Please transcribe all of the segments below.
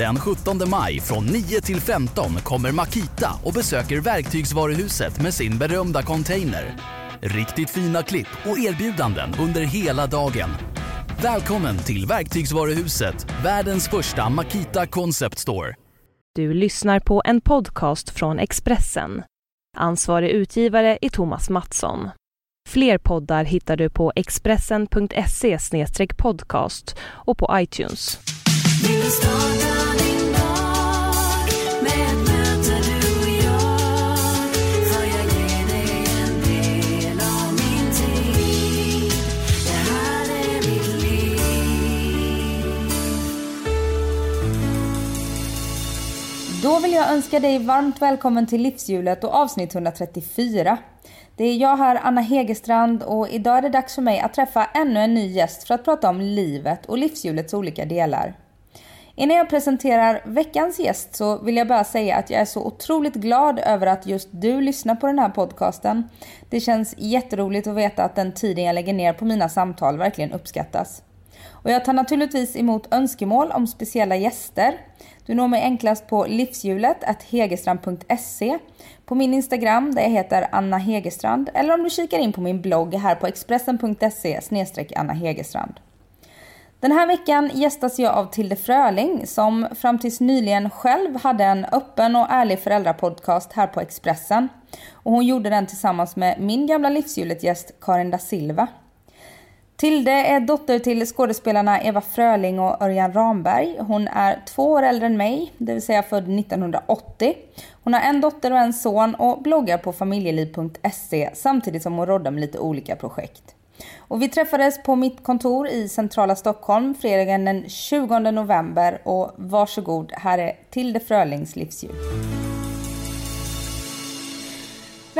Den 17 maj från 9 till 15 kommer Makita och besöker Verktygsvaruhuset med sin berömda container. Riktigt fina klipp och erbjudanden under hela dagen. Välkommen till Verktygsvaruhuset, världens första Makita Concept Store. Du lyssnar på en podcast från Expressen. Ansvarig utgivare är Thomas Mattsson. Fler poddar hittar du på expressen.se podcast och på iTunes. Då vill jag önska dig varmt välkommen till Livshjulet och avsnitt 134. Det är jag här, Anna Hegerstrand, och idag är det dags för mig att träffa ännu en ny gäst för att prata om livet och livshjulets olika delar. Innan jag presenterar veckans gäst så vill jag bara säga att jag är så otroligt glad över att just du lyssnar på den här podcasten. Det känns jätteroligt att veta att den tiden jag lägger ner på mina samtal verkligen uppskattas. Och jag tar naturligtvis emot önskemål om speciella gäster. Du når mig enklast på livshjulet.hegerstrand.se, på min Instagram där jag heter Anna Hegerstrand eller om du kikar in på min blogg här på expressen.se Anna Hegerstrand. Den här veckan gästas jag av Tilde Fröling som fram tills nyligen själv hade en öppen och ärlig föräldrapodcast här på Expressen. Och hon gjorde den tillsammans med min gamla livshjulet-gäst Karin da Silva. Tilde är dotter till skådespelarna Eva Fröling och Örjan Ramberg. Hon är två år äldre än mig, det vill säga född 1980. Hon har en dotter och en son och bloggar på familjeliv.se samtidigt som hon roddar med lite olika projekt. Och vi träffades på mitt kontor i centrala Stockholm fredagen den 20 november och varsågod, här är Tilde Frölings livshjul.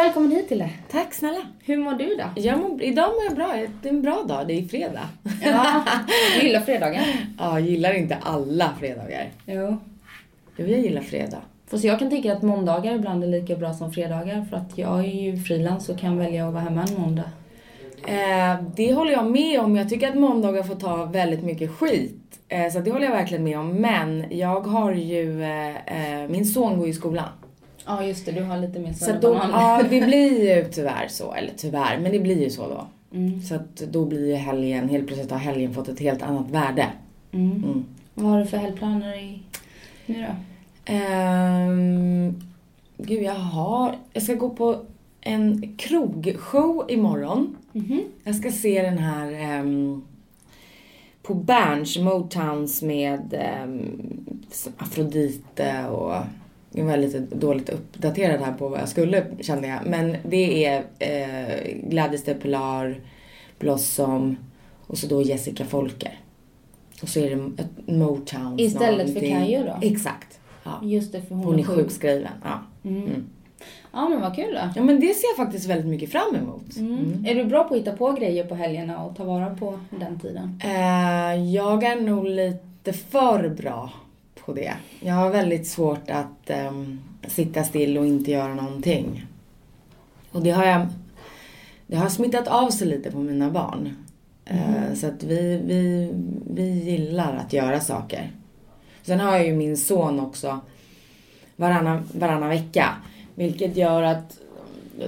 Välkommen hit Tilde. Tack snälla. Hur mår du då? Jag mår, idag mår jag bra. Det är en bra dag. Det är fredag. Ja, du gillar fredagen? Ja, jag gillar inte alla fredagar. Jo. Jo, jag gillar fredag. Fast jag kan tänka att måndagar ibland är lika bra som fredagar för att jag är ju frilans och kan välja att vara hemma en måndag. Eh, det håller jag med om. Jag tycker att måndagar får ta väldigt mycket skit. Eh, så det håller jag verkligen med om. Men jag har ju, eh, eh, min son går ju i skolan. Ja just det, du har lite mer Så då, ja, det blir ju tyvärr så. Eller tyvärr, men det blir ju så då. Så att då blir ju helgen, helt plötsligt har helgen fått ett helt annat värde. Mm. Mm. Vad har du för helgplaner i, nu då? Um, gud, jag har... Jag ska gå på en krogshow imorgon. Mhm. Jag ska se den här ehm, på Berns, Motowns med um, Afrodite och... Jag var lite dåligt uppdaterad här på vad jag skulle kände jag. Men det är eh, Gladys de Pilar, Blossom och så då Jessica Folker. Och så är det ett Motowns Istället för någonting. Kayo då? Exakt. Ja. Just det, för hon, Hon är är sjuk. sjukskriven. Ja. Mm. Mm. Ja men vad kul då. ja, men det ser jag faktiskt väldigt mycket fram emot. Mm. Är du bra på att hitta på grejer på helgerna och ta vara på den tiden? Eh, jag är nog lite för bra på det. Jag har väldigt svårt att ehm, sitta still och inte göra någonting. Och det har jag... Det har smittat av sig lite på mina barn. Eh, så att vi, vi, vi gillar att göra saker. Sen har jag ju min son också varannan, varannan vecka. Vilket gör att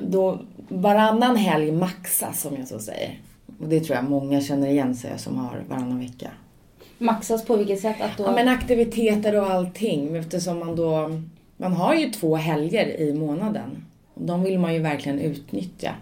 då varannan helg maxas om jag så säger. Och det tror jag många känner igen sig som har varannan vecka. Maxas på vilket sätt? Att då... Ja men aktiviteter och allting eftersom man då, man har ju två helger i månaden. De vill man ju verkligen utnyttja.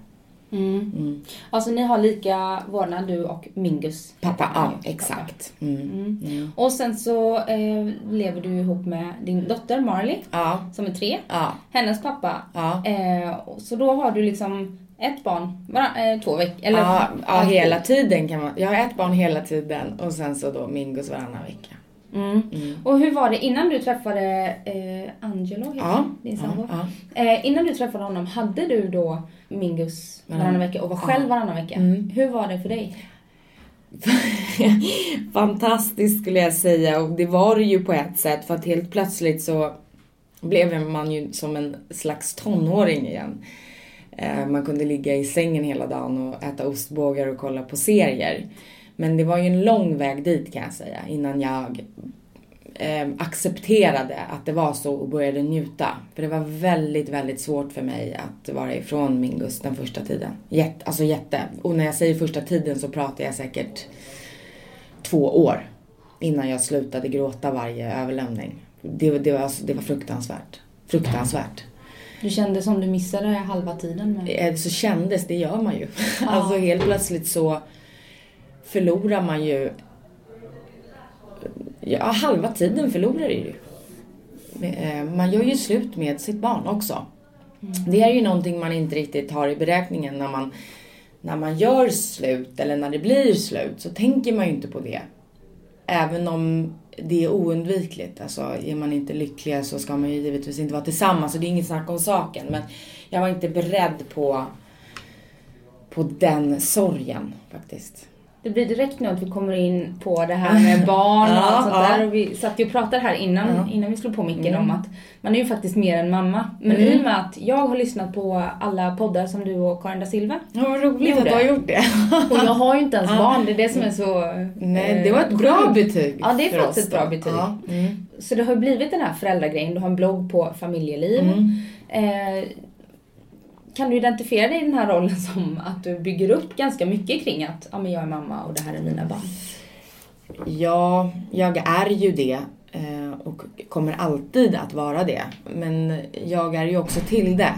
Mm. Mm. Alltså ni har lika vårdnad du och Mingus? Pappa, ja exakt. Mm. Mm. Mm. Och sen så eh, lever du ihop med din dotter Marley Ja, som är tre. ja, Hennes pappa. ja. Eh, så då har du liksom ett barn varann, eh, två veckor. Eller ja, ja, hela tiden kan man. Jag har ett barn hela tiden och sen så då Mingos varannan vecka. Mm. Mm. Och hur var det innan du träffade eh, Angelo, Ja, din sambo? ja, Eh, innan du träffade honom, hade du då Mingus varannan Varann- vecka och var själv Ja. varannan vecka? Mm. Hur var det för dig? Fantastiskt skulle jag säga och det var det ju på ett sätt för att helt plötsligt så blev man ju som en slags tonåring igen. Eh, man kunde ligga i sängen hela dagen och äta ostbågar och kolla på serier. Men det var ju en lång väg dit kan jag säga innan jag eh, accepterade att det var så och började njuta. För det var väldigt, väldigt svårt för mig att vara ifrån Mingus den första tiden. Jätte, alltså jätte. Och när jag säger första tiden så pratar jag säkert två år innan jag slutade gråta varje överlämning. Det, det, var, alltså- det var fruktansvärt. Fruktansvärt. Du kände som du missade halva tiden med... Eh, Så kändes, det gör man ju. Alltså helt plötsligt så förlorar man ju... Ja, halva tiden förlorar du ju. Eh, Man gör ju slut med sitt barn också. Det är ju någonting man inte riktigt har i beräkningen när man, när man gör slut eller när det blir slut så tänker man ju inte på det. Även om det är oundvikligt. Alltså är man inte lyckliga så ska man ju givetvis inte vara tillsammans Så det är inget snack om saken. Men jag var inte beredd på, på den sorgen faktiskt. Det blir direkt nu att vi kommer in på det här med barn och allt sånt där. Och vi satt ju och pratade här innan, innan vi slog på micken Mm. om att man är ju faktiskt mer än mamma. Men Mm. i och med att jag har lyssnat på alla poddar som du och Karin da Silva Ja, vad roligt Gjorde. att du har gjort det. och jag har ju inte ens barn, det är det som är så... Nej, det var ett eh, bra sjukt. betyg Ja, det är faktiskt ett bra betyg. Mm. Så det har ju blivit den här föräldragrejen, du har en blogg på familjeliv. Mm. Eh, kan du identifiera dig i den här rollen som att du bygger upp ganska mycket kring att ja, men jag är mamma och det här är mina barn? Ja, jag är ju det eh, och kommer alltid att vara det. Men jag är ju också till det.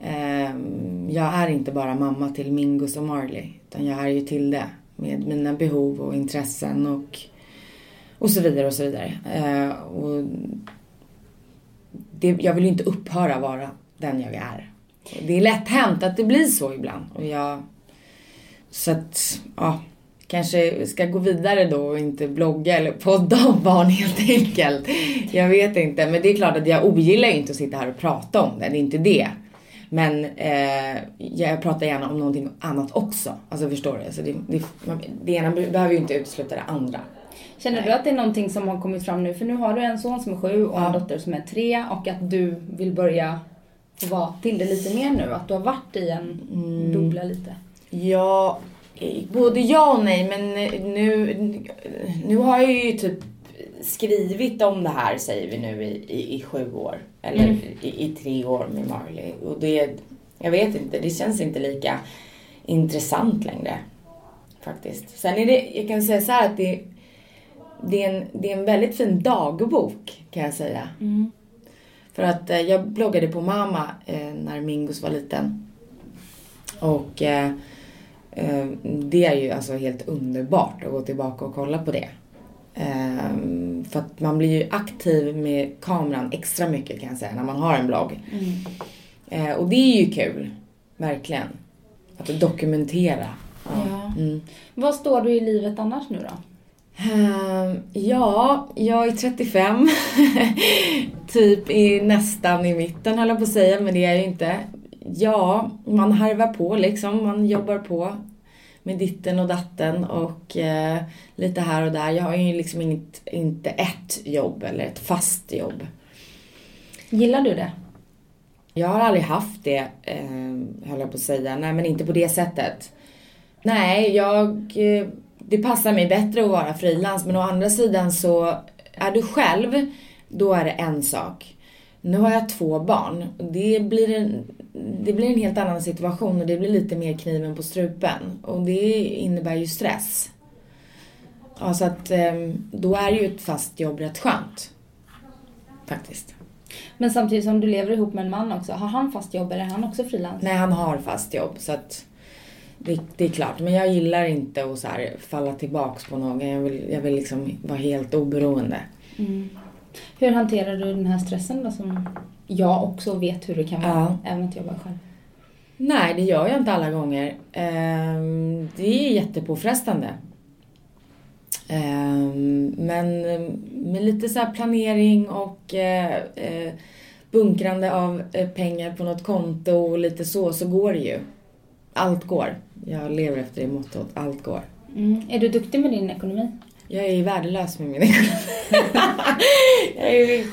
Ehm, jag är inte bara mamma till Mingus och Marley, utan jag är ju till det med mina behov och intressen och, och så vidare och så vidare. Eh, och det, jag vill ju inte upphöra vara den jag är. Det är lätt hänt att det blir så ibland. Och jag, så att, ja, kanske ska gå vidare då och inte blogga eller podda om barn helt enkelt. Jag vet inte, men det är klart att jag ogillar ju inte att sitta här och prata om det, det är inte det. Men eh, jag pratar gärna om någonting annat också. Alltså förstår du? Så det, det, det ena behöver ju inte utesluta det andra. Känner du att det är någonting som har kommit fram nu? För nu har du en son som är sju och en Ja. dotter som är tre och att du vill börja få vara till det lite mer nu. Att du har varit i en bubbla lite. Ja, eh, både ja och nej, men eh, nu, nu har jag ju typ skrivit om det här, säger vi nu, i, i, i sju år. Eller Mm. i, i tre år med Marley. Och det, jag vet inte, det känns inte lika intressant längre. Faktiskt. Sen är det, jag kan säga så här att det, det, är en, det är en väldigt fin dagbok, kan jag säga. För att eh, jag bloggade på Mama eh, när Mingus var liten. Och eh, eh, det är ju alltså helt underbart att gå tillbaka och kolla på det. Eh, för att man blir ju aktiv med kameran extra mycket kan jag säga när man har en blogg. Eh, och det är ju kul, verkligen. Att dokumentera. Ja. Mm. Vad står du i livet annars nu då? Ehm, ja, jag är 35. typ i, nästan i mitten höll jag på att säga, men det är jag ju inte. Ja, man harvar på liksom. Man jobbar på med ditten och datten och eh, lite här och där. Jag har ju liksom inget, inte ett jobb eller ett fast jobb. Gillar du det? Jag har aldrig haft det, eh, höll jag på att säga. Nej, men inte på det sättet. Nej, jag... Eh, det passar mig bättre att vara frilans, men å andra sidan så är du själv, då är det en sak. Nu har jag två barn. Det blir en, det blir en helt annan situation och det blir lite mer kniven på strupen. Och det innebär ju stress. Ja, så att eh, då är ju ett fast jobb rätt skönt. Faktiskt. Men samtidigt som du lever ihop med en man också, har han fast jobb eller är han också frilans? Nej, han har fast jobb så att det, det är klart. Men jag gillar inte att så här falla tillbaks på någon. Jag vill, jag vill liksom vara helt oberoende. Mm. Hur hanterar du den här stressen då som jag också vet hur det kan vara, Ja. även att jobba själv? Nej, det gör jag inte alla gånger. Ehm, det är jättepåfrestande. Ehm, men med lite så planering och eh, eh, bunkrande av eh, pengar på något konto och lite så, så går det ju. Allt går. Jag lever efter det mottot, allt går. Mm. Är du duktig med din ekonomi? Jag är värdelös med min ekonomi. jag är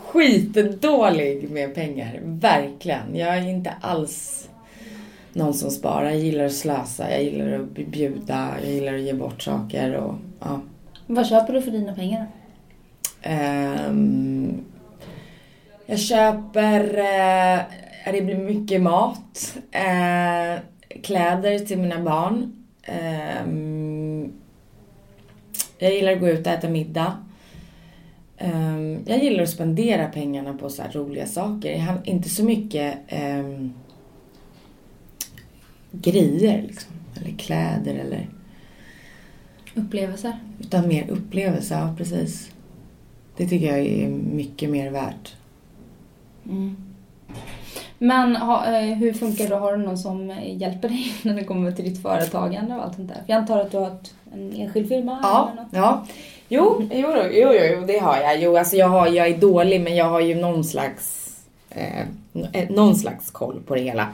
skitdålig med pengar. Verkligen. Jag är inte alls någon som sparar. Jag gillar att slösa. Jag gillar att bjuda. Jag gillar att ge bort saker. Och, ja. Vad köper du för dina pengar? Ehm, jag köper, eh, det blir mycket mat, eh, kläder till mina barn. Ehm, jag gillar att gå ut och äta middag. Ehm, jag gillar att spendera pengarna på så roliga saker. Jag har inte så mycket ehm, grejer liksom. Eller kläder eller... Upplevelser. Utan mer upplevelser, ja precis. Det tycker jag är mycket mer värt. Mm. Men ha, eh, hur funkar det? Har du någon som eh, hjälper dig när det kommer till ditt företagande och allt sånt där? För jag antar att du har ett, en enskild firma? Ja, eller något? ja. Jo, jo, jo, jo, det har jag. Jo, alltså jag, har, jag är dålig men jag har ju någon slags, eh, eh, någon slags koll på det hela.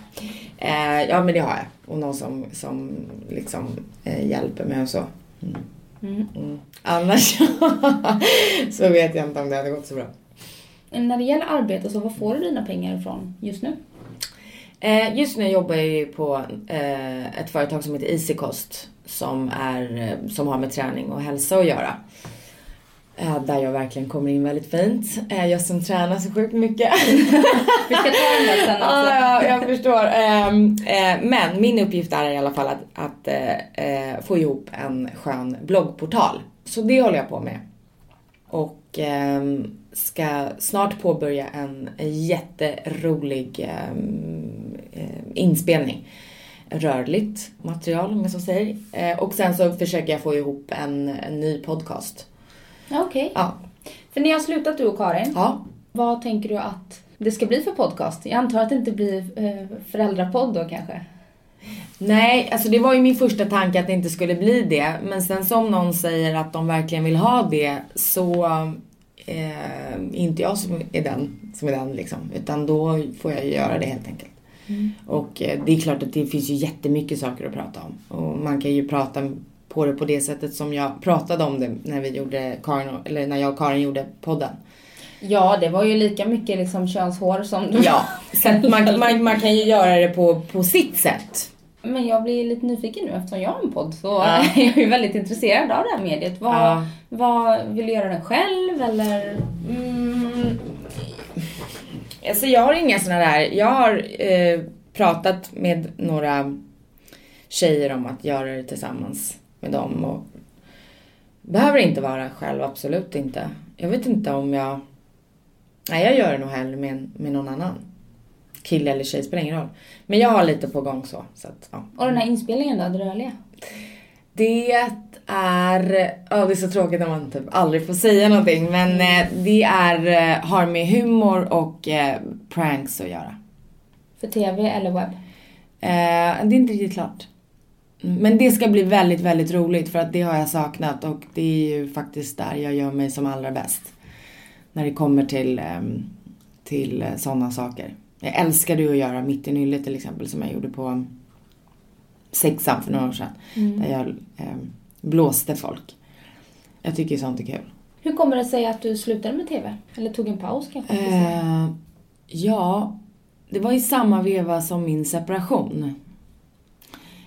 Eh, ja, men det har jag. Och någon som, som liksom eh, hjälper mig och så. Mm. Mm. Mm. Annars så vet jag inte om det hade gått så bra. När det gäller arbete, så var får du dina pengar ifrån just nu? Eh, just nu jobbar jag ju på eh, ett företag som heter Easykost som, är, eh, som har med träning och hälsa att göra. Eh, där jag verkligen kommer in väldigt fint. Eh, jag som tränar så sjukt mycket. Vi ska ta den där sen också. Ja, ja, jag förstår. Ehm, eh, men min uppgift är i alla fall att, att eh, eh, få ihop en skön bloggportal. Så det håller jag på med. Och ehm, ska snart påbörja en jätterolig eh, inspelning. Rörligt material om jag så säger. Eh, och sen så försöker jag få ihop en, en ny podcast. Okej. Ja. För ni har slutat du och Karin. ja. Vad tänker du att det ska bli för podcast? Jag antar att det inte blir eh, föräldrapodd då kanske? Nej, alltså det var ju min första tanke att det inte skulle bli det. Men sen som någon säger att de verkligen vill ha det så eh, inte jag som är den, som är den liksom. Utan då får jag göra det helt enkelt. Och eh, det är klart att det finns ju jättemycket saker att prata om. Och man kan ju prata på det på det sättet som jag pratade om det när vi gjorde Karin, eller när jag och Karin gjorde podden. Ja, det var ju lika mycket liksom könshår som du Ja, så man, man, man kan ju göra det på, på sitt sätt. Men jag blir lite nyfiken nu eftersom jag har en podd så Ja. jag är ju väldigt intresserad av det här mediet. Vad, Ja. vad, vill du göra den själv eller? Mm. Alltså jag har inga såna där, jag har eh, pratat med några tjejer om att göra det tillsammans med dem och behöver inte vara själv, absolut inte. Jag vet inte om jag, nej jag gör det nog hellre med, med någon annan. Kille eller tjej, spelar ingen roll. Men jag har lite på gång så. så att, ja. Och den här inspelningen då, det rörliga? Det är, ja det är så tråkigt när man typ aldrig får säga någonting men eh, det är, eh, har med humor och eh, pranks att göra. För TV eller webb? Eh, det är inte riktigt klart. Mm, Men det ska bli väldigt, väldigt roligt för att det har jag saknat och det är ju faktiskt där jag gör mig som allra bäst. När det kommer till, ehm, till sådana saker. Jag älskade ju att göra Mitt i nyllet till exempel som jag gjorde på sexan för några år sedan. Där jag ehm, blåste folk. Jag tycker sånt är kul. Hur kommer det sig att du slutade med TV? Eller tog en paus kanske? Eh, ja, det var i samma veva som min separation.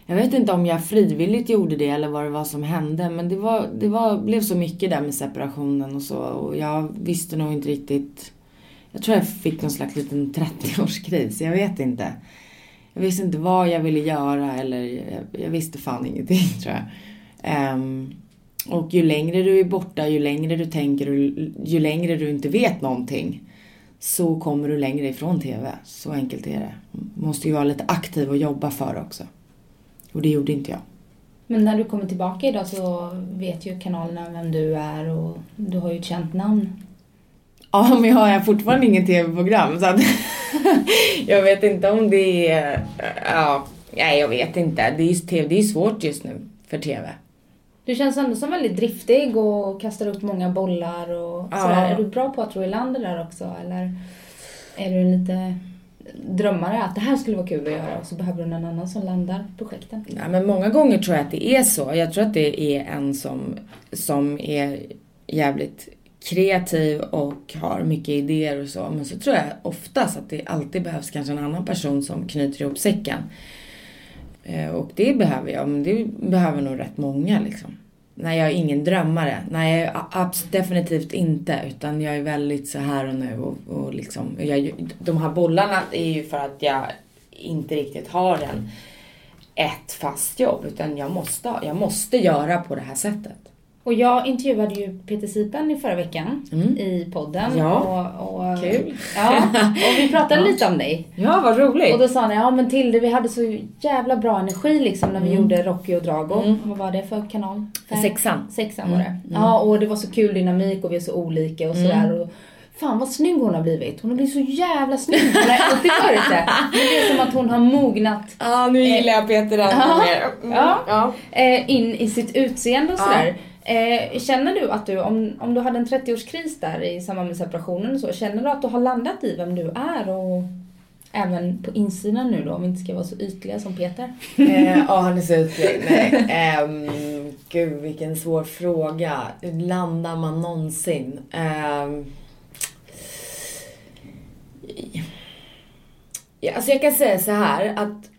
Jag vet inte om jag frivilligt gjorde det eller vad det var som hände men det, var, det var, blev så mycket där med separationen och så och jag visste nog inte riktigt. Jag tror jag fick någon slags liten 30-årskris, jag vet inte. Jag visste inte vad jag ville göra eller jag, jag visste fan ingenting tror jag. Um, och ju längre du är borta, ju längre du tänker och ju längre du inte vet någonting så kommer du längre ifrån TV. Så enkelt är det. Måste ju vara lite aktiv och jobba för också. Och det gjorde inte jag. Men när du kommer tillbaka idag så vet ju kanalerna vem du är och du har ju ett känt namn. Ja, men jag har fortfarande ingen TV-program så att jag vet inte om det är... Ja, nej jag vet inte. Det är, TV, det är svårt just nu för TV. Du känns ändå som väldigt driftig och kastar upp många bollar och Ja. sådär. Är du bra på att ro i land det där också eller är du lite drömmare att det här skulle vara kul att göra och så behöver du någon annan som landar projekten? Ja, men många gånger tror jag att det är så. Jag tror att det är en som, som är jävligt kreativ och har mycket idéer och så. Men så tror jag oftast att det alltid behövs kanske en annan person som knyter ihop säcken. Eh, och det behöver jag, men det behöver nog rätt många liksom. Nej, jag är ingen drömmare. Nej, definitivt inte. Utan jag är väldigt så här och nu. Och, och liksom, jag, de här bollarna är ju för att jag inte riktigt har en, ett fast jobb. Utan jag måste, jag måste göra på det här sättet. Och jag intervjuade ju Peter Sipen i förra veckan Mm. i podden. Ja. Och, och, Kul. Ja, och vi pratade lite om dig. Ja, vad roligt. Och då sa ni, ja men Tilde vi hade så jävla bra energi liksom när vi gjorde Rocky och Drago. Mm. Vad var det för kanal? Fem? Sexan. Sexan var det. Ja och det var så kul dynamik och vi är så olika och sådär. Och, Fan vad snygg hon har blivit. Hon har blivit så jävla snygg. Hon har alltid varit det. Men det är som att hon har mognat Ja, nu gillar jag Peter ännu Ja. mer. Mm, Ja. ja. eh, in i sitt utseende och Ja. sådär. Eh, känner du att du, om, om du hade en 30-årskris där i samband med separationen så, känner du att du har landat i vem du är och även på insidan nu då, om vi inte ska vara så ytliga som Peter? Eh, Ja, han är så utbyggd. Nej. Ehm, gud, vilken svår fråga. Hur landar man någonsin? Ehm, ja, alltså jag kan säga så här att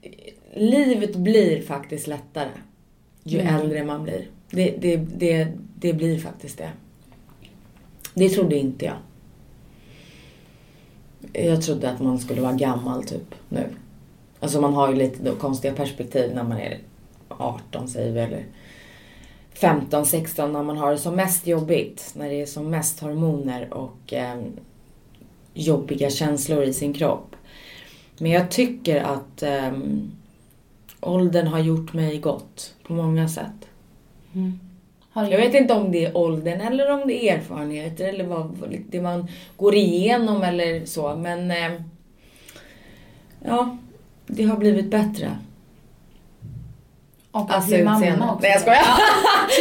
livet blir faktiskt lättare ju Mm. äldre man blir. Det, det, det, det blir faktiskt det. Det trodde inte jag. Jag trodde att man skulle vara gammal typ nu. Alltså man har ju lite då konstiga perspektiv när man är 18 säger vi eller 15, 16 när man har det som mest jobbigt. När det är som mest hormoner och eh, jobbiga känslor i sin kropp. Men jag tycker att eh, åldern har gjort mig gott på många sätt. Du- Jag vet inte om det är åldern eller om det är erfarenheter eller vad, det man går igenom eller så. Men eh, ja, det har blivit bättre. Och Alltså bli mamma också. Nej jag skojar.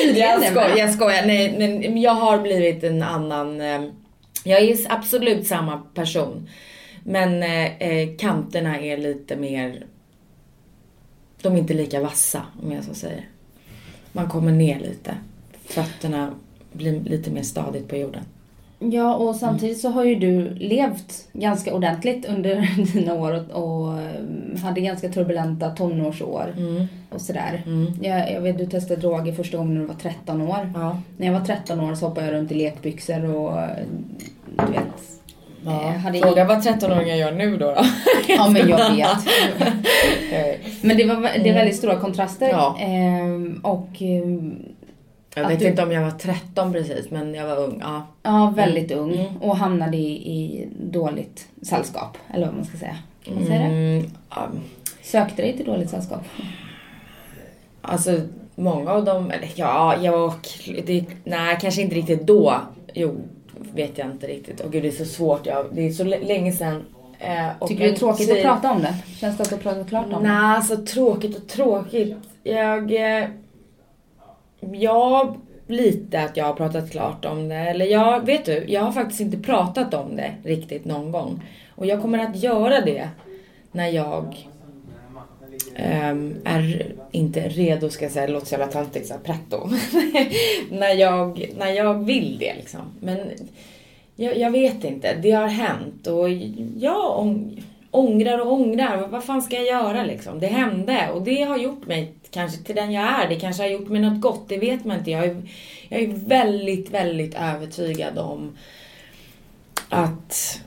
tydligen jag skojar. Jag skojar. Nej, men men jag har blivit en annan. Eh, jag är absolut samma person. Men eh, eh, kanterna är lite mer. De är inte lika vassa om jag så säger. Man kommer ner lite. Fötterna blir lite mer stadigt på jorden. Ja, och samtidigt så har ju du levt ganska ordentligt under dina år och, eh, hade ganska turbulenta tonårsår Mm. och sådär. Mm. Jag, jag vet, du testade droger första gången när du var 13 år. Ja. När jag var 13 år så hoppade jag runt i lekbyxor och eh, du vet. Ja. eh, hade Fråga vad 13-åringar gör nu då. då. Ja men jag vet. Eh, Men det, var, det är väldigt stora kontraster. Ja. Ehm, och ehm, Jag vet du- inte om jag var 13 precis, men jag var ung. Ja. ja, väldigt ung. Mm. Och hamnade i, i dåligt sällskap. Eller vad man ska säga. Kan man säga det? Mm, ja, Sökte dig till dåligt sällskap. Alltså, många av dem, eller ja, jag, det, nej kanske inte riktigt då. Jo, vet jag inte riktigt. Och gud det är så svårt, jag, det är så länge sedan. Eh, Tycker du det är tråkigt att prata om det? Känns det att du har pratat klart om det? Nej, alltså tråkigt och tråkigt. Jag... Eh, jag lite att jag har pratat klart om det. Eller jag, vet du, jag har faktiskt inte pratat om det riktigt någon gång. Och jag kommer att göra det när jag Um, är inte redo, ska jag säga, det låter så jävla töntigt, såhär pretto. när, jag, när jag vill det liksom. Men jag, jag vet inte, det har hänt och jag ång, ångrar och ångrar. Vad fan ska jag göra liksom? Det hände och det har gjort mig kanske till den jag är. Det kanske har gjort mig något gott, det vet man inte. Jag är, jag är väldigt, väldigt övertygad om att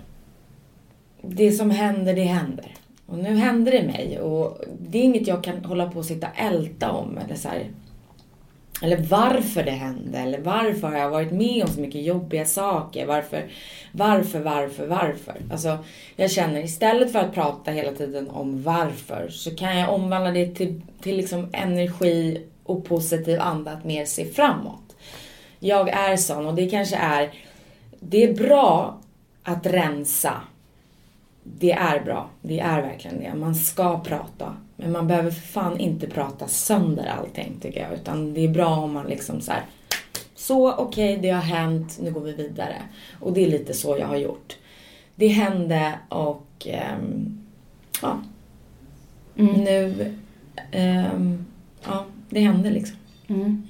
det som händer, det händer. Och nu händer det mig och det är inget jag kan hålla på och sitta och älta om eller så här, eller varför det hände, eller varför har jag varit med om så mycket jobbiga saker? Varför, varför, varför, varför? Alltså, jag känner istället för att prata hela tiden om varför så kan jag omvandla det till, till liksom energi och positiv anda att mer se framåt. Jag är sån och det kanske är, det är bra att rensa. Det är bra, det är verkligen det. Man ska prata. Men man behöver för fan inte prata sönder allting tycker jag. Utan det är bra om man liksom så här. Så okej, det har hänt, nu går vi vidare. Och det är lite så jag har gjort. Det hände och ehm, ja, Mm. nu, ehm, ja, det hände liksom. Mm.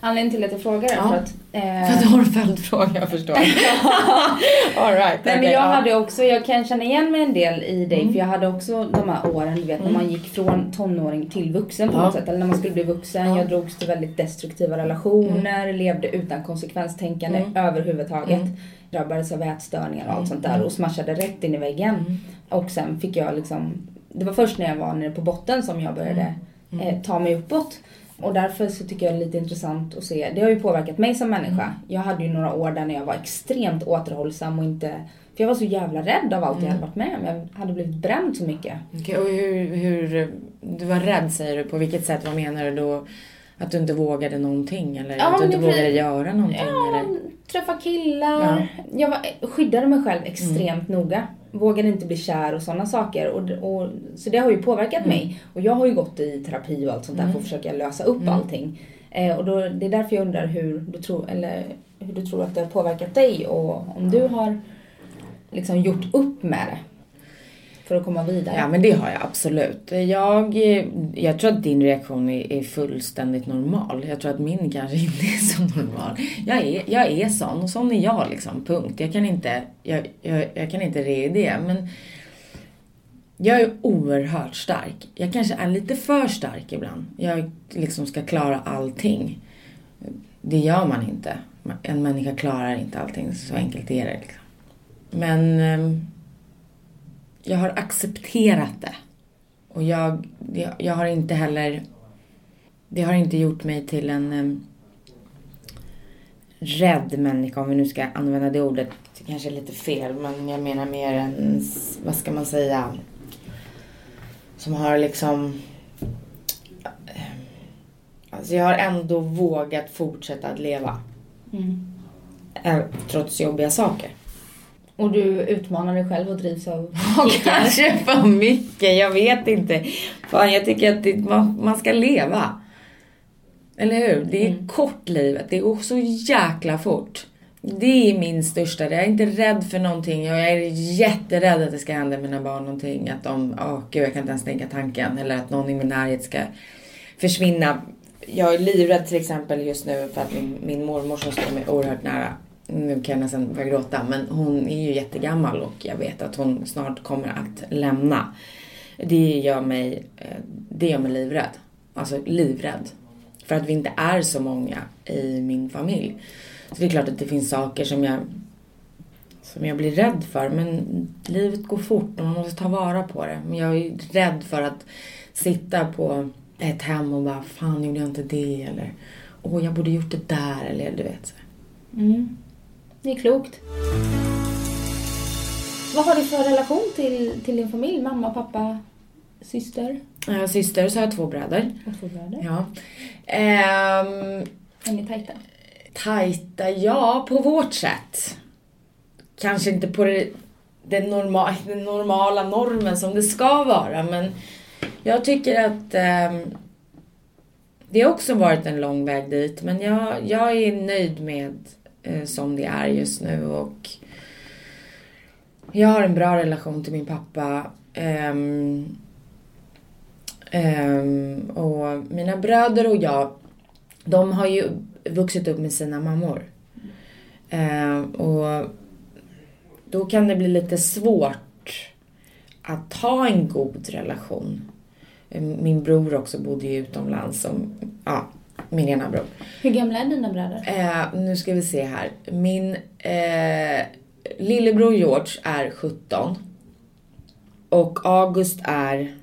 Anledningen till att jag frågar är Ja. för att... Eh, För att du har en följdfråga, jag förstår. All right, Nej men okej, jag ja. hade också, jag kan känna igen mig en del i dig Mm. för jag hade också de här åren du vet när man gick från tonåring till vuxen på Ja. något sätt. Eller när man skulle bli vuxen. Ja. Jag drogs till väldigt destruktiva relationer, levde utan konsekvenstänkande Mm. överhuvudtaget. Mm. Drabbades av ätstörningar och allt Mm. sånt där och smashade rätt in i väggen. Mm. Och sen fick jag liksom, det var först när jag var nere på botten som jag började Mm. eh, ta mig uppåt. Och därför så tycker jag det är lite intressant att se, det har ju påverkat mig som människa. Jag hade ju några år där när jag var extremt återhållsam och inte, för jag var så jävla rädd av allt jag hade varit med om. Jag hade blivit bränd så mycket. Okej, och hur, hur, du var rädd säger du, på vilket sätt, vad menar du då? Att du inte vågade någonting eller Ja, att du inte vågade göra någonting Ja, eller? träffa killar. Jag var, skyddade mig själv extremt noga. Vågade inte bli kär och sådana saker. Och, och, så det har ju påverkat mig. Och jag har ju gått i terapi och allt sånt där för att försöka lösa upp allting. Eh, och då, det är därför jag undrar hur du, tror, eller, hur du tror att det har påverkat dig och om du har liksom gjort upp med det. För att komma vidare. Ja men det har jag absolut. Jag, jag tror att din reaktion är, är fullständigt normal. Jag tror att min kanske inte är så normal. Jag är, jag är sån och sån är jag liksom, punkt. Jag kan inte, jag, jag, jag kan inte re det men jag är oerhört stark. Jag kanske är lite för stark ibland. Jag liksom ska klara allting. Det gör man inte. En människa klarar inte allting, så enkelt är det. Liksom. Men ehm, jag har accepterat det. Och jag, jag, har inte heller... Det har inte gjort mig till en em, rädd människa, om vi nu ska använda det ordet. Det kanske är lite fel, men jag menar mer en, vad ska man säga, som har liksom... Alltså jag har ändå vågat fortsätta att leva. Mm. Trots jobbiga saker. Och du utmanar dig själv och drivs av kickar. kanske för mycket. Jag vet inte. Fan, jag tycker att det, man, man ska leva. Eller hur? Det är Mm. kort livet. Det går så jäkla fort. Det är min största. Jag är inte rädd för någonting. Jag är jätterädd att det ska hända mina barn någonting. Att de, åh gud jag kan inte ens tänka tanken. Eller att någon i min närhet ska försvinna. Jag är livrädd till exempel just nu för att min, min mormor som står mig oerhört nära. Nu kan jag nästan börja gråta men hon är ju jättegammal och jag vet att hon snart kommer att lämna. Det gör mig, eh, det gör mig livrädd. Alltså livrädd. För att vi inte är så många i min familj. Så det är klart att det finns saker som jag, som jag blir rädd för. Men livet går fort och man måste ta vara på det. Men jag är rädd för att sitta på ett hem och bara, fan gjorde jag inte det? Eller, åh jag borde gjort det där. Eller du vet. så. Mm. Det är klokt. Vad har du för relation till, till din familj? Mamma, pappa, syster Jag har syster så har jag två bröder. och två bröder? Ja. Ehm, Är ni tajta? tajta, ja, på vårt sätt. Kanske inte på det, den, norma, den normala normen som det ska vara, men jag tycker att ehm, det har också varit en lång väg dit, men jag, jag är nöjd med eh, Eh, som det är just nu och jag har en bra relation till min pappa. Um, um, och mina bröder och jag, de har ju vuxit upp med sina mammor. Um, och då kan det bli lite svårt att ha en god relation. Min bror också bodde ju utomlands som, ja, min ena bror. Hur gamla är dina bröder? Eh, nu ska vi se här. Min eh, lillebror George är 17. Och August är,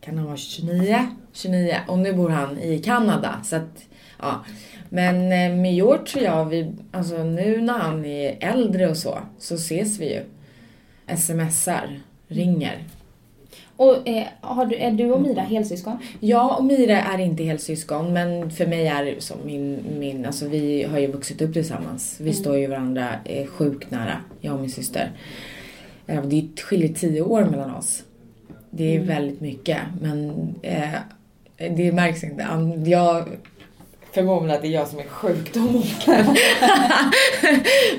kan han vara 29? 29. Och nu bor han i Kanada. Så att, ja. Men eh, med George och jag, vi, alltså nu när han är äldre och så, så ses vi ju. Smsar, ringer. Och eh, har du, är du och Mira helsyskon? Jag och Mira är inte helsyskon men för mig är det som min, min alltså vi har ju vuxit upp tillsammans. Vi står ju varandra eh, sjukt nära, jag och min syster. Eh, Det skiljer tio år mellan oss. Det är väldigt mycket men eh, det märks inte. Jag förmodar att det är jag som är sjukdomen.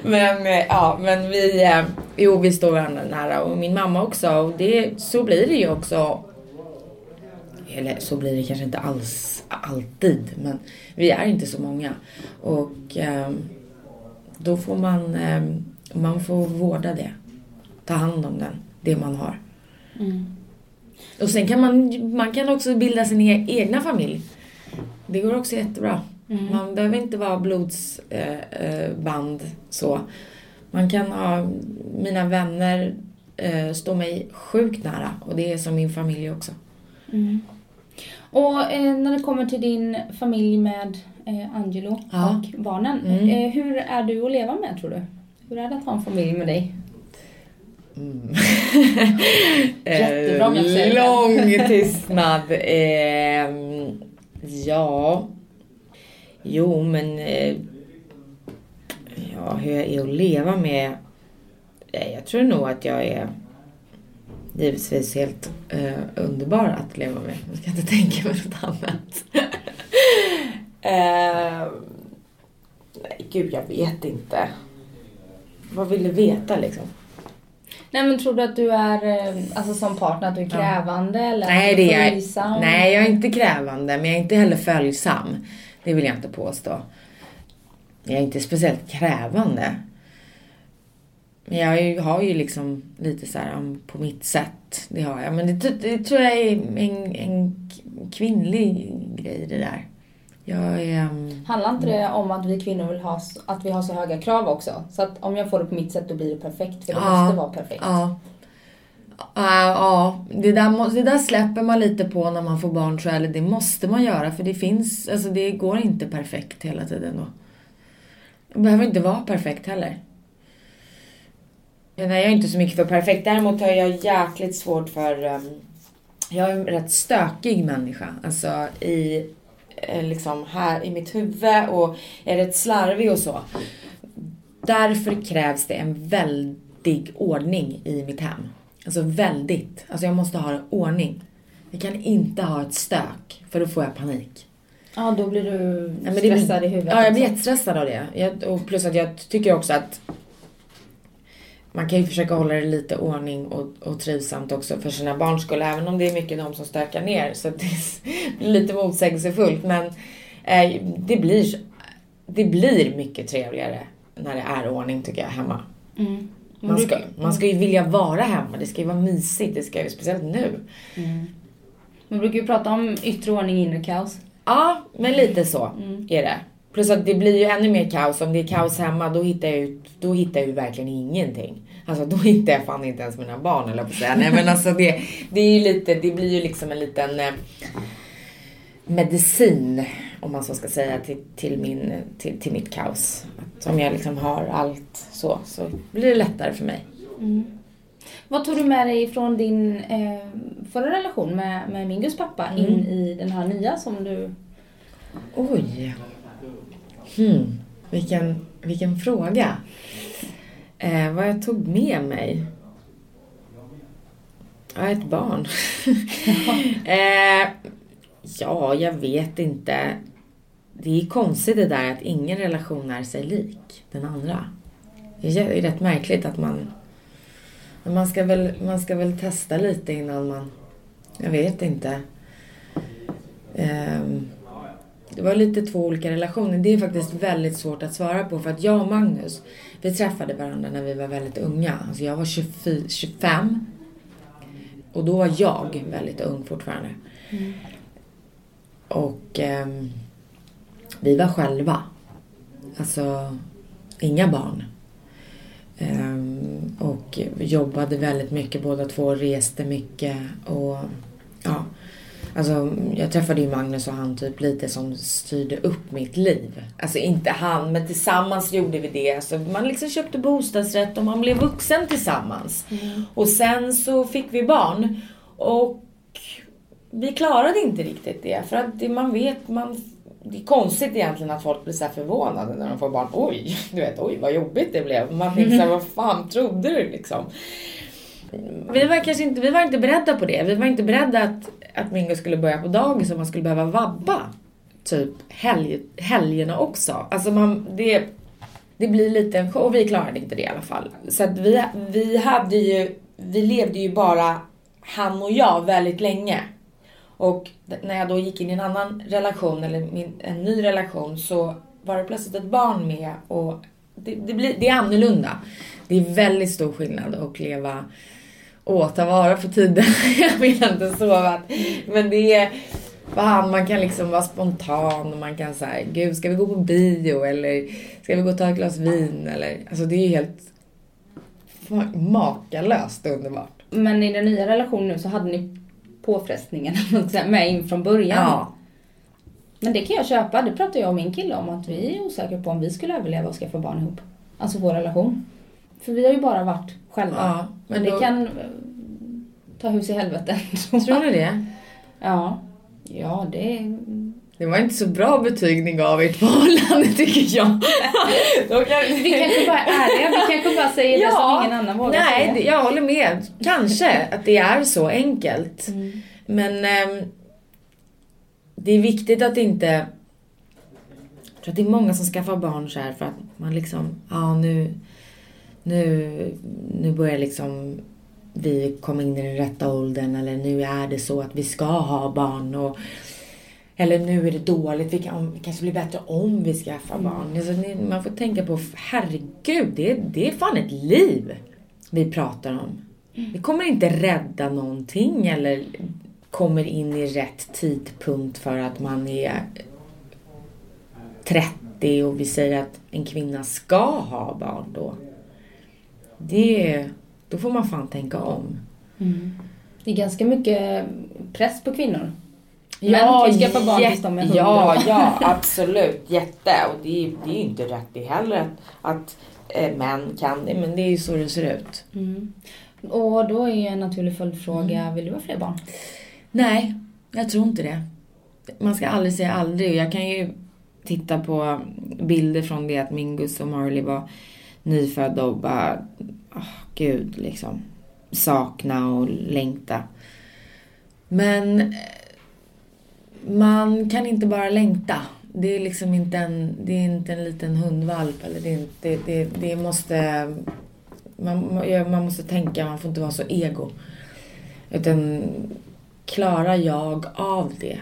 men eh, ja, men vi, eh, jo vi står varandra nära och min mamma också och det, så blir det ju också eller så blir det kanske inte alls alltid, men vi är inte så många. Och ehm, då får man, man får vårda det. Ta hand om den, det man har. Och sen kan man, man kan också bilda sin e- egna familj. Det går också jättebra. Man behöver inte vara blodsband eh, eh, så. Man kan ha, mina vänner eh, står mig sjukt nära och det är som min familj också. Och eh, när det kommer till din familj med eh, Angelo Ja. och barnen. Mm. Eh, hur är du att leva med tror du? Hur är det att ha en familj med dig? Jättebra om jag säger. Lång tystnad. Ja. Jo, men... Eh, ja, hur jag är att leva med... Jag tror nog att jag är givetvis helt eh, underbar att leva med. Jag ska inte tänka mig något annat. eh, nej, gud, jag vet inte. Vad vill du veta liksom? Nej men tror du att du är, eh, alltså som partner, att du är krävande eller Nej, det är följsam? Nej, jag är inte krävande, men jag är inte heller följsam. Det vill jag inte påstå. Jag är inte speciellt krävande. Men jag har ju liksom lite så här på mitt sätt. Det har jag. Men det, det tror jag är en, en kvinnlig grej det där. Jag är... um, Handlar inte det om att vi kvinnor vill ha, att vi har så höga krav också? Så att om jag får det på mitt sätt då blir det perfekt, för det Ja. måste vara perfekt. Ja. Ja, ja. Det, där, det där släpper man lite på när man får barn tror jag. Eller det måste man göra för det finns, alltså det går inte perfekt hela tiden. Det behöver inte vara perfekt heller. Men jag är inte så mycket för perfekt. Däremot har jag jäkligt svårt för... ehm, jag är en rätt stökig människa. Alltså i, liksom här i mitt huvud och är rätt slarvig och så. Därför krävs det en väldig ordning i mitt hem. Alltså väldigt. Alltså jag måste ha ordning. Jag kan inte ha ett stök för då får jag panik. Ja, då blir du stressad blir- i huvudet Ja, jag blir jättestressad av det. Jag, och plus att jag tycker också att man kan ju försöka hålla det lite ordning och, och trivsamt också för sina barns skull. Även om det är mycket de som stökar ner. Så det blir lite motsägelsefullt. Men eh, det, blir, det blir mycket trevligare när det är ordning tycker jag hemma. Mm. Man ska, man ska ju vilja vara hemma. Det ska ju vara mysigt. Det ska ju, speciellt nu. Man brukar ju prata om yttre ordning, inre kaos. Ja, men lite så är det. Plus att det blir ju ännu mer kaos. Om det är kaos hemma, då hittar jag ju, då hittar jag ju verkligen ingenting. Alltså då hittar jag fan inte ens mina barn eller på att säga. Nej men alltså det, det är ju lite, det blir ju liksom en liten eh, medicin, om man så ska säga, till, till, min, till, till mitt kaos. Att om jag liksom har allt så, så blir det lättare för mig. Vad tog du med dig från din eh, förra relation med, med Mingus pappa Mm. in i den här nya som du... Oj. Hmm. Vilken, vilken fråga. Eh, vad jag tog med mig? Ja, ett barn. eh, ja, jag vet inte. Det är konstigt det där att ingen relation är sig lik den andra. Det är rätt märkligt att man... Man ska väl, man ska väl testa lite innan man... Jag vet inte. Ehm, det var lite två olika relationer. Det är faktiskt väldigt svårt att svara på för att jag och Magnus, vi träffade varandra när vi var väldigt unga. Alltså jag var 24, 25 och då var jag väldigt ung fortfarande. Och ehm, vi var själva. Alltså inga barn. Ehm, och jobbade väldigt mycket båda två, reste mycket och ja. Alltså, jag träffade ju Magnus och han typ lite som styrde upp mitt liv. Alltså inte han, men tillsammans gjorde vi det. Alltså, man liksom köpte bostadsrätt och man blev vuxen tillsammans. Och sen så fick vi barn. Och vi klarade inte riktigt det. För att det, man vet, man... Det är konstigt egentligen att folk blir så här förvånade när de får barn. Oj, du vet, oj vad jobbigt det blev. Man tänker såhär, vad fan trodde du liksom? Vi var kanske inte, vi var inte beredda på det. Vi var inte beredda att, att Mingo skulle börja på dagis och man skulle behöva vabba. Typ helg, helgerna också. Alltså man, det, det blir lite en show. Och vi klarade inte det i alla fall. Så att vi, vi hade ju, vi levde ju bara han och jag väldigt länge. Och när jag då gick in i en annan relation, eller min, en ny relation, så var det plötsligt ett barn med och det, det, blir, det är annorlunda. Det är väldigt stor skillnad att leva och ta vara på tiden. jag vill inte sova. Men det är fan, man kan liksom vara spontan och man kan säga, gud ska vi gå på bio eller ska vi gå och ta ett glas vin eller, alltså det är ju helt makalöst underbart. Men i den nya relationen nu så hade ni påfrestningarna med in från början. Ja. Men det kan jag köpa. Det pratar jag och min kille om att vi är osäkra på om vi skulle överleva och skaffa barn ihop. Alltså vår relation. För vi har ju bara varit själva. Ja, men men det då- kan eh, ta hus i helvete. Tror ni det? Ja. Ja, det. Det var inte så bra betyg ni gav ert förhållande tycker jag. Kan... Vi kanske bara är ärliga. Vi kanske bara säger det som ingen annan vågar nej, säga. det- jag håller med. Kanske att det är så enkelt. Mm. Men ehm, det är viktigt att inte... Jag tror att det är många som skaffar barn så här för att man liksom, ja nu, nu, nu börjar liksom vi komma in i den rätta åldern eller nu är det så att vi ska ha barn och eller nu är det dåligt, vi kan, det kanske blir bättre om vi skaffar barn. Alltså, man får tänka på, herregud, det, det är fan ett liv vi pratar om. Det kommer inte rädda någonting eller kommer in i rätt tidpunkt för att man är 30 och vi säger att en kvinna ska ha barn då. Det, då får man fan tänka om. Det är ganska mycket press på kvinnor. Män kan ju skaffa barn tills de är hundra Ja, år. ja, absolut. Jätte. Och det är, det är ju inte rätt det heller att, att eh, män kan det, men det är ju så det ser ut. Mm. Och då är en naturlig följdfråga, Mm. vill du ha fler barn? Nej, jag tror inte det. Man ska aldrig säga aldrig. Jag kan ju titta på bilder från det att Mingus och Marley var nyfödda och bara, oh, gud liksom, sakna och längta. Men eh, man kan inte bara längta. Det är liksom inte en, det är inte en liten hundvalp. Eller det, är det, det, det måste... Man, man måste tänka, man får inte vara så ego. Utan klarar jag av det?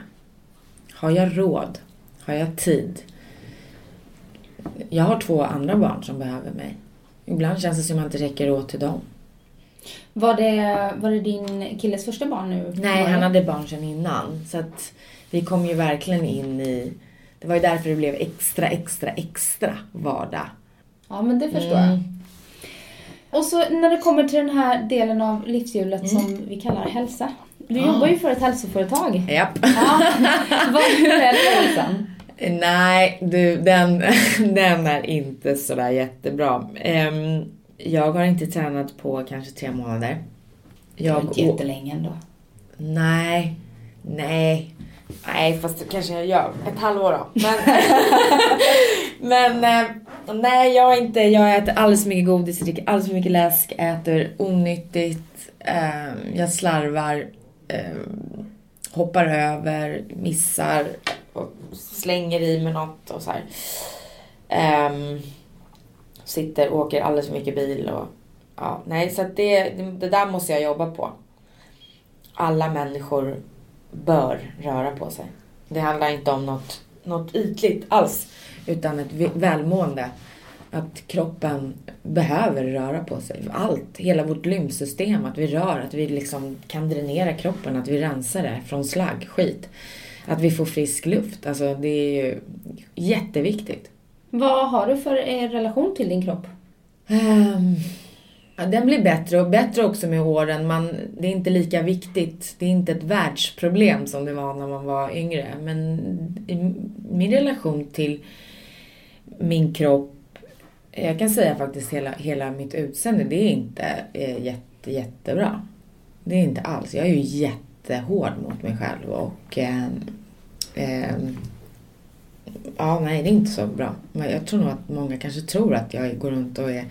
Har jag råd? Har jag tid? Jag har två andra barn som behöver mig. Ibland känns det som att jag inte räcker åt till dem. Var det, var det din killes första barn nu? Nej, han hade barn sedan innan. Så att vi kom ju verkligen in i... Det var ju därför det blev extra, extra, extra vardag. Ja, men det förstår Mm. jag. Och så när det kommer till den här delen av livshjulet som vi kallar hälsa. Du Mm. Ja. jobbar ju för ett hälsoföretag. Japp. Ja. Vad, hur är det hälsan? Nej, du, den, den är inte sådär jättebra. Ehm, jag har inte tränat på kanske tre månader. Det var Jag inte jättelänge ändå. Nej, nej. Nej, fast det kanske jag gör. Ett halvår då. Men, men eh, nej, jag inte. Jag äter alldeles för mycket godis, dricker alldeles för mycket läsk, äter onyttigt. Eh, jag slarvar, eh, hoppar över, missar och slänger i mig något och så här. Ehm, sitter och åker alldeles för mycket bil och ja, nej, så att det, det, där måste jag jobba på alla människor bör röra på sig. Det handlar inte om något, något ytligt alls, utan ett välmående. Att kroppen behöver röra på sig. Allt, hela vårt lymfsystem, att vi rör, att vi liksom kan dränera kroppen, att vi rensar det från slagg, skit. Att vi får frisk luft, alltså det är ju jätteviktigt. Vad har du för eh, relation till din kropp? Ja, den blir bättre och bättre också med åren. Man, det är inte lika viktigt. Det är inte ett världsproblem som det var när man var yngre. Men min relation till min kropp, jag kan säga faktiskt hela, hela mitt utseende, det är inte eh, jätte, jättebra. Det är inte alls. Jag är ju jättehård mot mig själv och ehm, ehm, Ja, nej det är inte så bra. Men jag tror nog att många kanske tror att jag går runt och är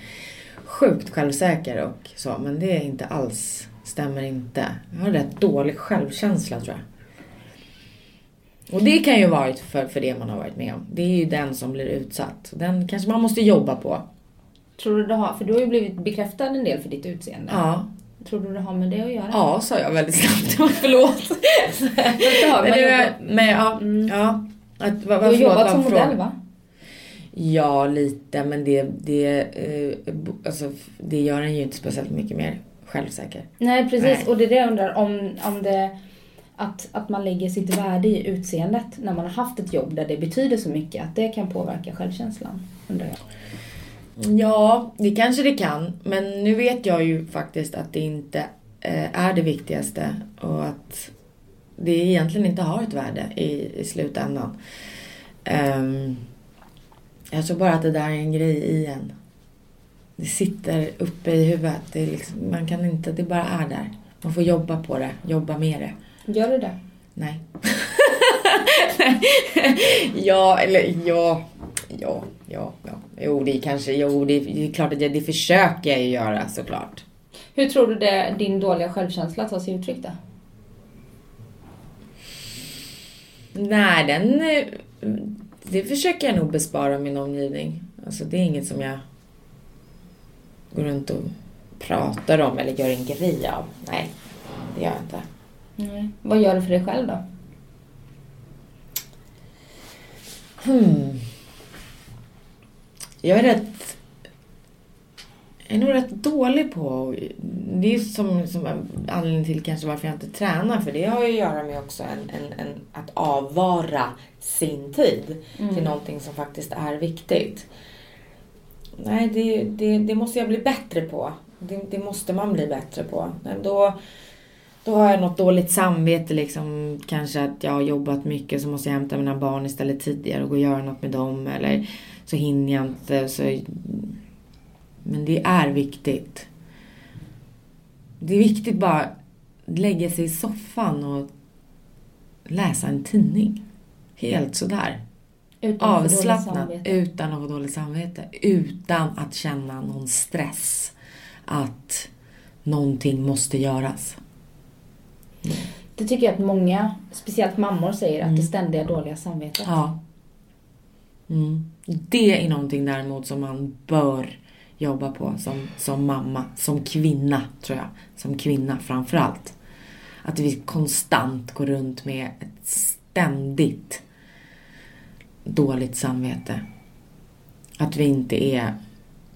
sjukt självsäker och så. Men det är inte alls, stämmer inte. Jag har rätt dålig självkänsla tror jag. Och det kan ju varit för, för det man har varit med om. Det är ju den som blir utsatt. Den kanske man måste jobba på. Tror du det har, för du har ju blivit bekräftad en del för ditt utseende. Ja. Tror du det har med det att göra? Ja, sa jag väldigt snabbt. Förlåt. men, jobbat- men ja, Mm. ja. Att, Du har jobbat som modell va? Ja, lite, men det, det, eh, alltså, det gör en ju inte speciellt mycket mer självsäker. Nej precis, Nej. och det är det jag undrar om, om det att, att man lägger sitt värde i utseendet när man har haft ett jobb där det betyder så mycket, att det kan påverka självkänslan. Undrar jag. Ja, det kanske det kan. Men nu vet jag ju faktiskt att det inte eh, är det viktigaste och att det egentligen inte har ett värde i, i slutändan. Um, jag tror bara att det där är en grej i en. Det sitter uppe i huvudet. Det, liksom, man kan inte, det bara är där. Man får jobba på det, jobba med det. Gör du det? Nej. ja, eller ja. Ja, ja, ja. Jo, det är kanske, jo, det är, det är klart att jag, det försöker jag ju göra såklart. Hur tror du det, din dåliga självkänsla tar sig uttryck då? Nej, den... Det försöker jag nog bespara min omgivning. Alltså det är inget som jag går runt och pratar om eller gör en grej av. Nej, det gör jag inte. Nej. Vad gör du för dig själv då? Hmm. Jag är rätt... Jag är nog rätt dålig på... Det är som, som en anledning till kanske varför jag inte tränar. För det har ju att göra med också en, en, en, att avvara sin tid till någonting som faktiskt är viktigt. Nej, det, det, det måste jag bli bättre på. Det, det måste man bli bättre på. Men Då, då har jag något dåligt samvete liksom. Kanske att jag har jobbat mycket så måste jag hämta mina barn istället tidigare och gå och göra något med dem. Eller så hinner jag inte. Så... Men det är viktigt. Det är viktigt bara lägga sig i soffan och läsa en tidning. Helt sådär. Utan Avslappnat. Utan att ha dåligt samvete. Utan att känna någon stress. Att någonting måste göras. Det tycker jag att många, speciellt mammor, säger att Mm. det ständiga dåliga samvetet. Ja. Mm. Det är någonting däremot som man bör jobba på som, som mamma, som kvinna tror jag. Som kvinna framförallt. Att vi konstant går runt med ett ständigt dåligt samvete. Att vi inte är,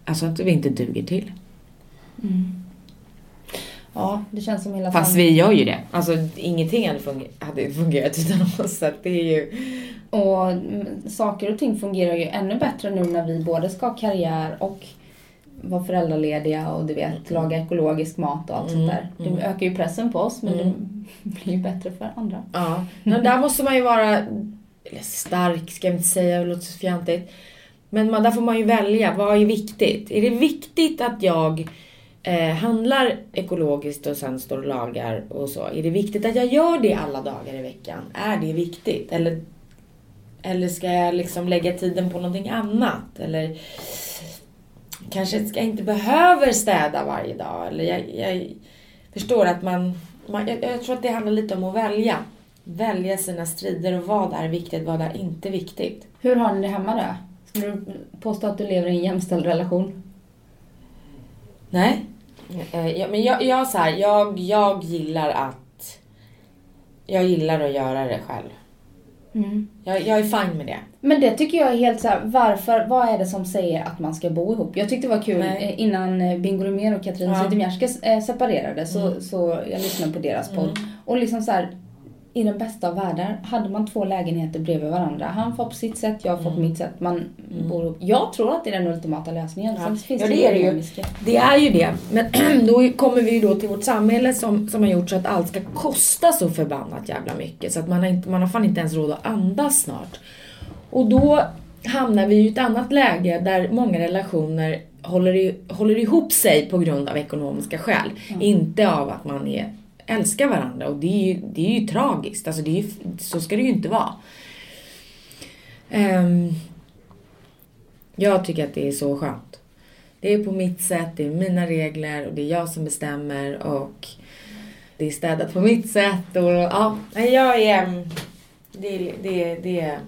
alltså att vi inte duger till. Mm. Ja, det känns som hela Fast vi gör ju det. Alltså ingenting hade, funger- hade fungerat utan oss. Så det är ju... Och mm, saker och ting fungerar ju ännu bättre nu när vi både ska ha karriär och vara föräldralediga och du vet, laga ekologisk mat och allt Mm, sånt där. Det mm. ökar ju pressen på oss men Mm. det blir ju bättre för andra. Ja, men där måste man ju vara eller stark, ska jag inte säga, det låter så fjantigt. Men man, där får man ju välja, vad är viktigt? Är det viktigt att jag eh, handlar ekologiskt och sen står och lagar och så? Är det viktigt att jag gör det alla dagar i veckan? Är det viktigt? Eller, eller ska jag liksom lägga tiden på någonting annat? Eller kanske ska jag inte behöver städa varje dag? Eller jag, jag förstår att man, man jag, jag tror att det handlar lite om att välja. Välja sina strider och vad är viktigt, vad är inte viktigt. Hur har ni det hemma då? Skulle du påstå att du lever i en jämställd relation? Nej. Eh, ja, men jag, jag, så här, jag, jag gillar att... Jag gillar att göra det själv. Jag, jag är fine med det. Men det tycker jag är helt så här, varför, vad är det som säger att man ska bo ihop? Jag tyckte det var kul Nej. eh, innan eh, Bingo Rimér och Katrin Ja. Zytomierska separerade så, så jag lyssnade på deras podd. Och liksom så här, i den bästa av världar hade man två lägenheter bredvid varandra. Han får på sitt sätt, jag får på mitt sätt. Man bor ihop. Jag tror att det är den ultimata lösningen. Ja. Finns Ja, det, det är det ju. Det är ju det. Men då kommer vi ju då till vårt samhälle som, som har gjort så att allt ska kosta så förbannat jävla mycket. Så att man har, inte, man har fan inte ens råd att andas snart. Och då hamnar vi i ett annat läge där många relationer håller, i, håller ihop sig på grund av ekonomiska skäl. Inte av att man är, älskar varandra. Och det är ju, det är ju tragiskt. Alltså det är ju, så ska det ju inte vara. Ehm, jag tycker att det är så skönt. Det är på mitt sätt, det är mina regler och det är jag som bestämmer och det är städat på mitt sätt och ja, jag är... mm, Det, det, det,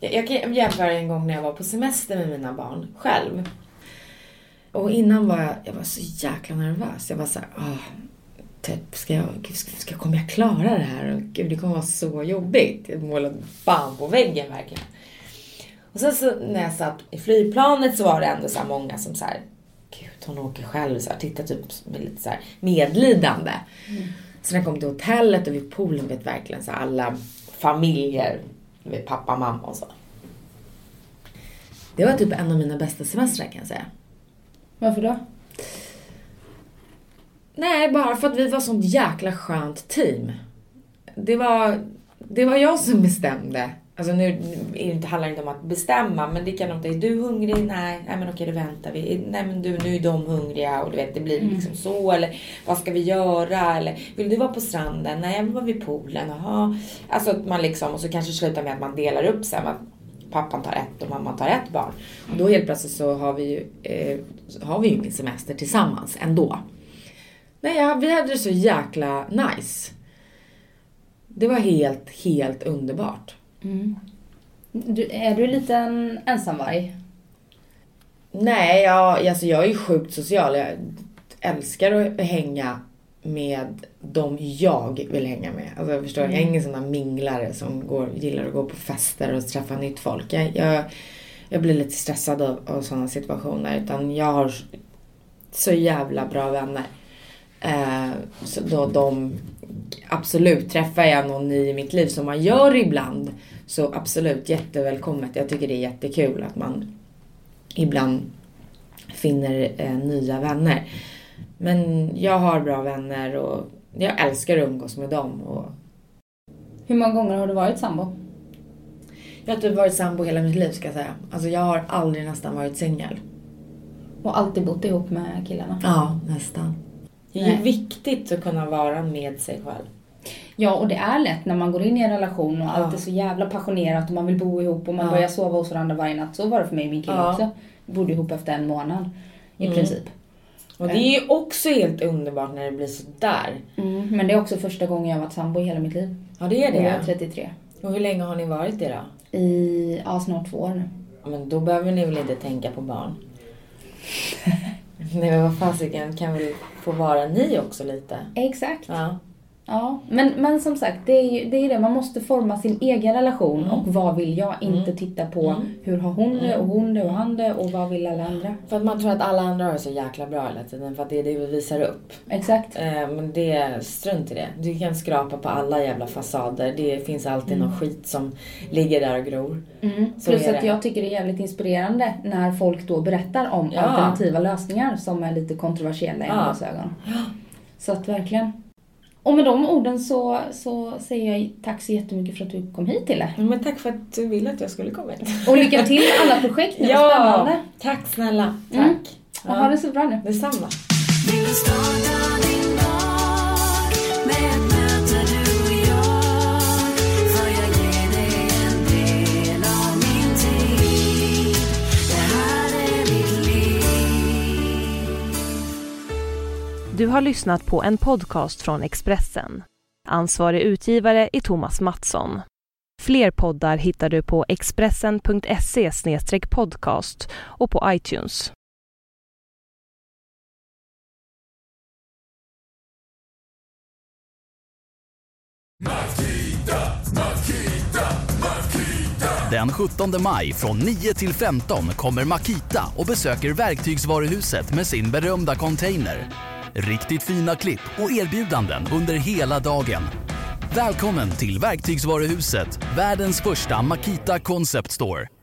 jag kan jämföra en gång när jag var på semester med mina barn själv. Och innan var jag, jag var så jäkla nervös. Jag var så här, ah, typ, ska jag, ska, ska, kommer jag klara det här? Gud, det kommer vara så jobbigt. Jag målade bam på väggen verkligen. Och sen så när jag satt i flygplanet så var det ändå så många som så här, gud hon åker själv, så här, tittar typ med lite så här medlidande. Så när jag kom till hotellet och vid poolen vet verkligen så här, alla familjer, vet pappa, mamma och så. Det var typ en av mina bästa semestrar kan jag säga. Varför då? Nej, bara för att vi var sånt jäkla skönt team. Det var, det var jag som bestämde. Alltså nu är det inte, handlar det inte om att bestämma, men det kan inte, är du hungrig? Nej, nej men okej då väntar vi. Nej men du, nu är de hungriga och du vet det blir liksom så. Eller vad ska vi göra? Eller vill du vara på stranden? Nej jag vill vara vid poolen. Jaha. Alltså att man liksom, och så kanske slutar med att man delar upp sig. Att pappan tar ett och mamman tar ett barn. Och då helt plötsligt så har vi ju, eh, har vi ju ingen semester tillsammans ändå. Nej, vi hade det så jäkla nice. Det var helt, helt underbart. Du, är du en liten ensamvarg? Nej, jag, alltså jag är ju sjukt social. Jag älskar att hänga med de jag vill hänga med. Alltså jag förstår, jag är ingen sån där minglare som går, gillar att gå på fester och träffa nytt folk. Jag, jag, jag blir lite stressad av, av sådana situationer. Utan jag har så jävla bra vänner. Eh, så då de, absolut, träffar jag någon ny i mitt liv som man gör ibland. Så absolut, jättevälkommet. Jag tycker det är jättekul att man ibland finner eh, nya vänner. Men jag har bra vänner och jag älskar att umgås med dem. Och Hur många gånger har du varit sambo? jag har typ varit sambo hela mitt liv ska jag säga. Alltså jag har aldrig nästan varit singel. Och alltid bott ihop med killarna? Ja, nästan. Det är ju viktigt att kunna vara med sig själv. Ja, och det är lätt när man går in i en relation och allt Ja. är så jävla passionerat och man vill bo ihop och man Ja. börjar sova hos varandra varje natt. Så var det för mig och min kille Ja. också. Vi bodde ihop efter en månad. I Mm. princip. Och det är ju också helt underbart när det blir sådär. Mm. Men det är också första gången jag har varit sambo i hela mitt liv. Ja, det är Och jag är det. 33. Och hur länge har ni varit det då? I, ja, snart två år nu. Men då behöver ni väl inte tänka på barn? Nej men vad fasiken, kan väl få vara ni också lite? Exakt. Ja. Ja, men, men som sagt, det är ju det, är det. man måste forma sin egen relation Mm. och vad vill jag? Inte titta på hur har hon det och hon det och han det och vad vill alla andra? För att man tror att alla andra har det så jäkla bra hela tiden för att det är det vi visar upp. Exakt. Eh, Men det strunt i det. Du kan skrapa på alla jävla fasader. Det finns alltid någon skit som ligger där och gror. Mm. Plus att jag tycker det är jävligt inspirerande när folk då berättar om Ja. alternativa lösningar som är lite kontroversiella i Ja. andras ögon. Så att verkligen. Och med de orden så, så säger jag tack så jättemycket för att du kom hit Tille. Men tack för att du ville att jag skulle komma hit. Och lycka till med alla projekt nu, vad spännande. tack snälla. Tack. Mm. Och ha det så bra nu. Detsamma. Du har lyssnat på en podcast från Expressen. Ansvarig utgivare är Thomas Mattsson. Fler poddar hittar du på expressen.se podcast och på iTunes. Den 17 maj från 9 till 15 kommer Makita och besöker Verktygsvaruhuset med sin berömda container. Riktigt fina klipp och erbjudanden under hela dagen. Välkommen till Verktygsvaruhuset, världens första Makita Concept Store.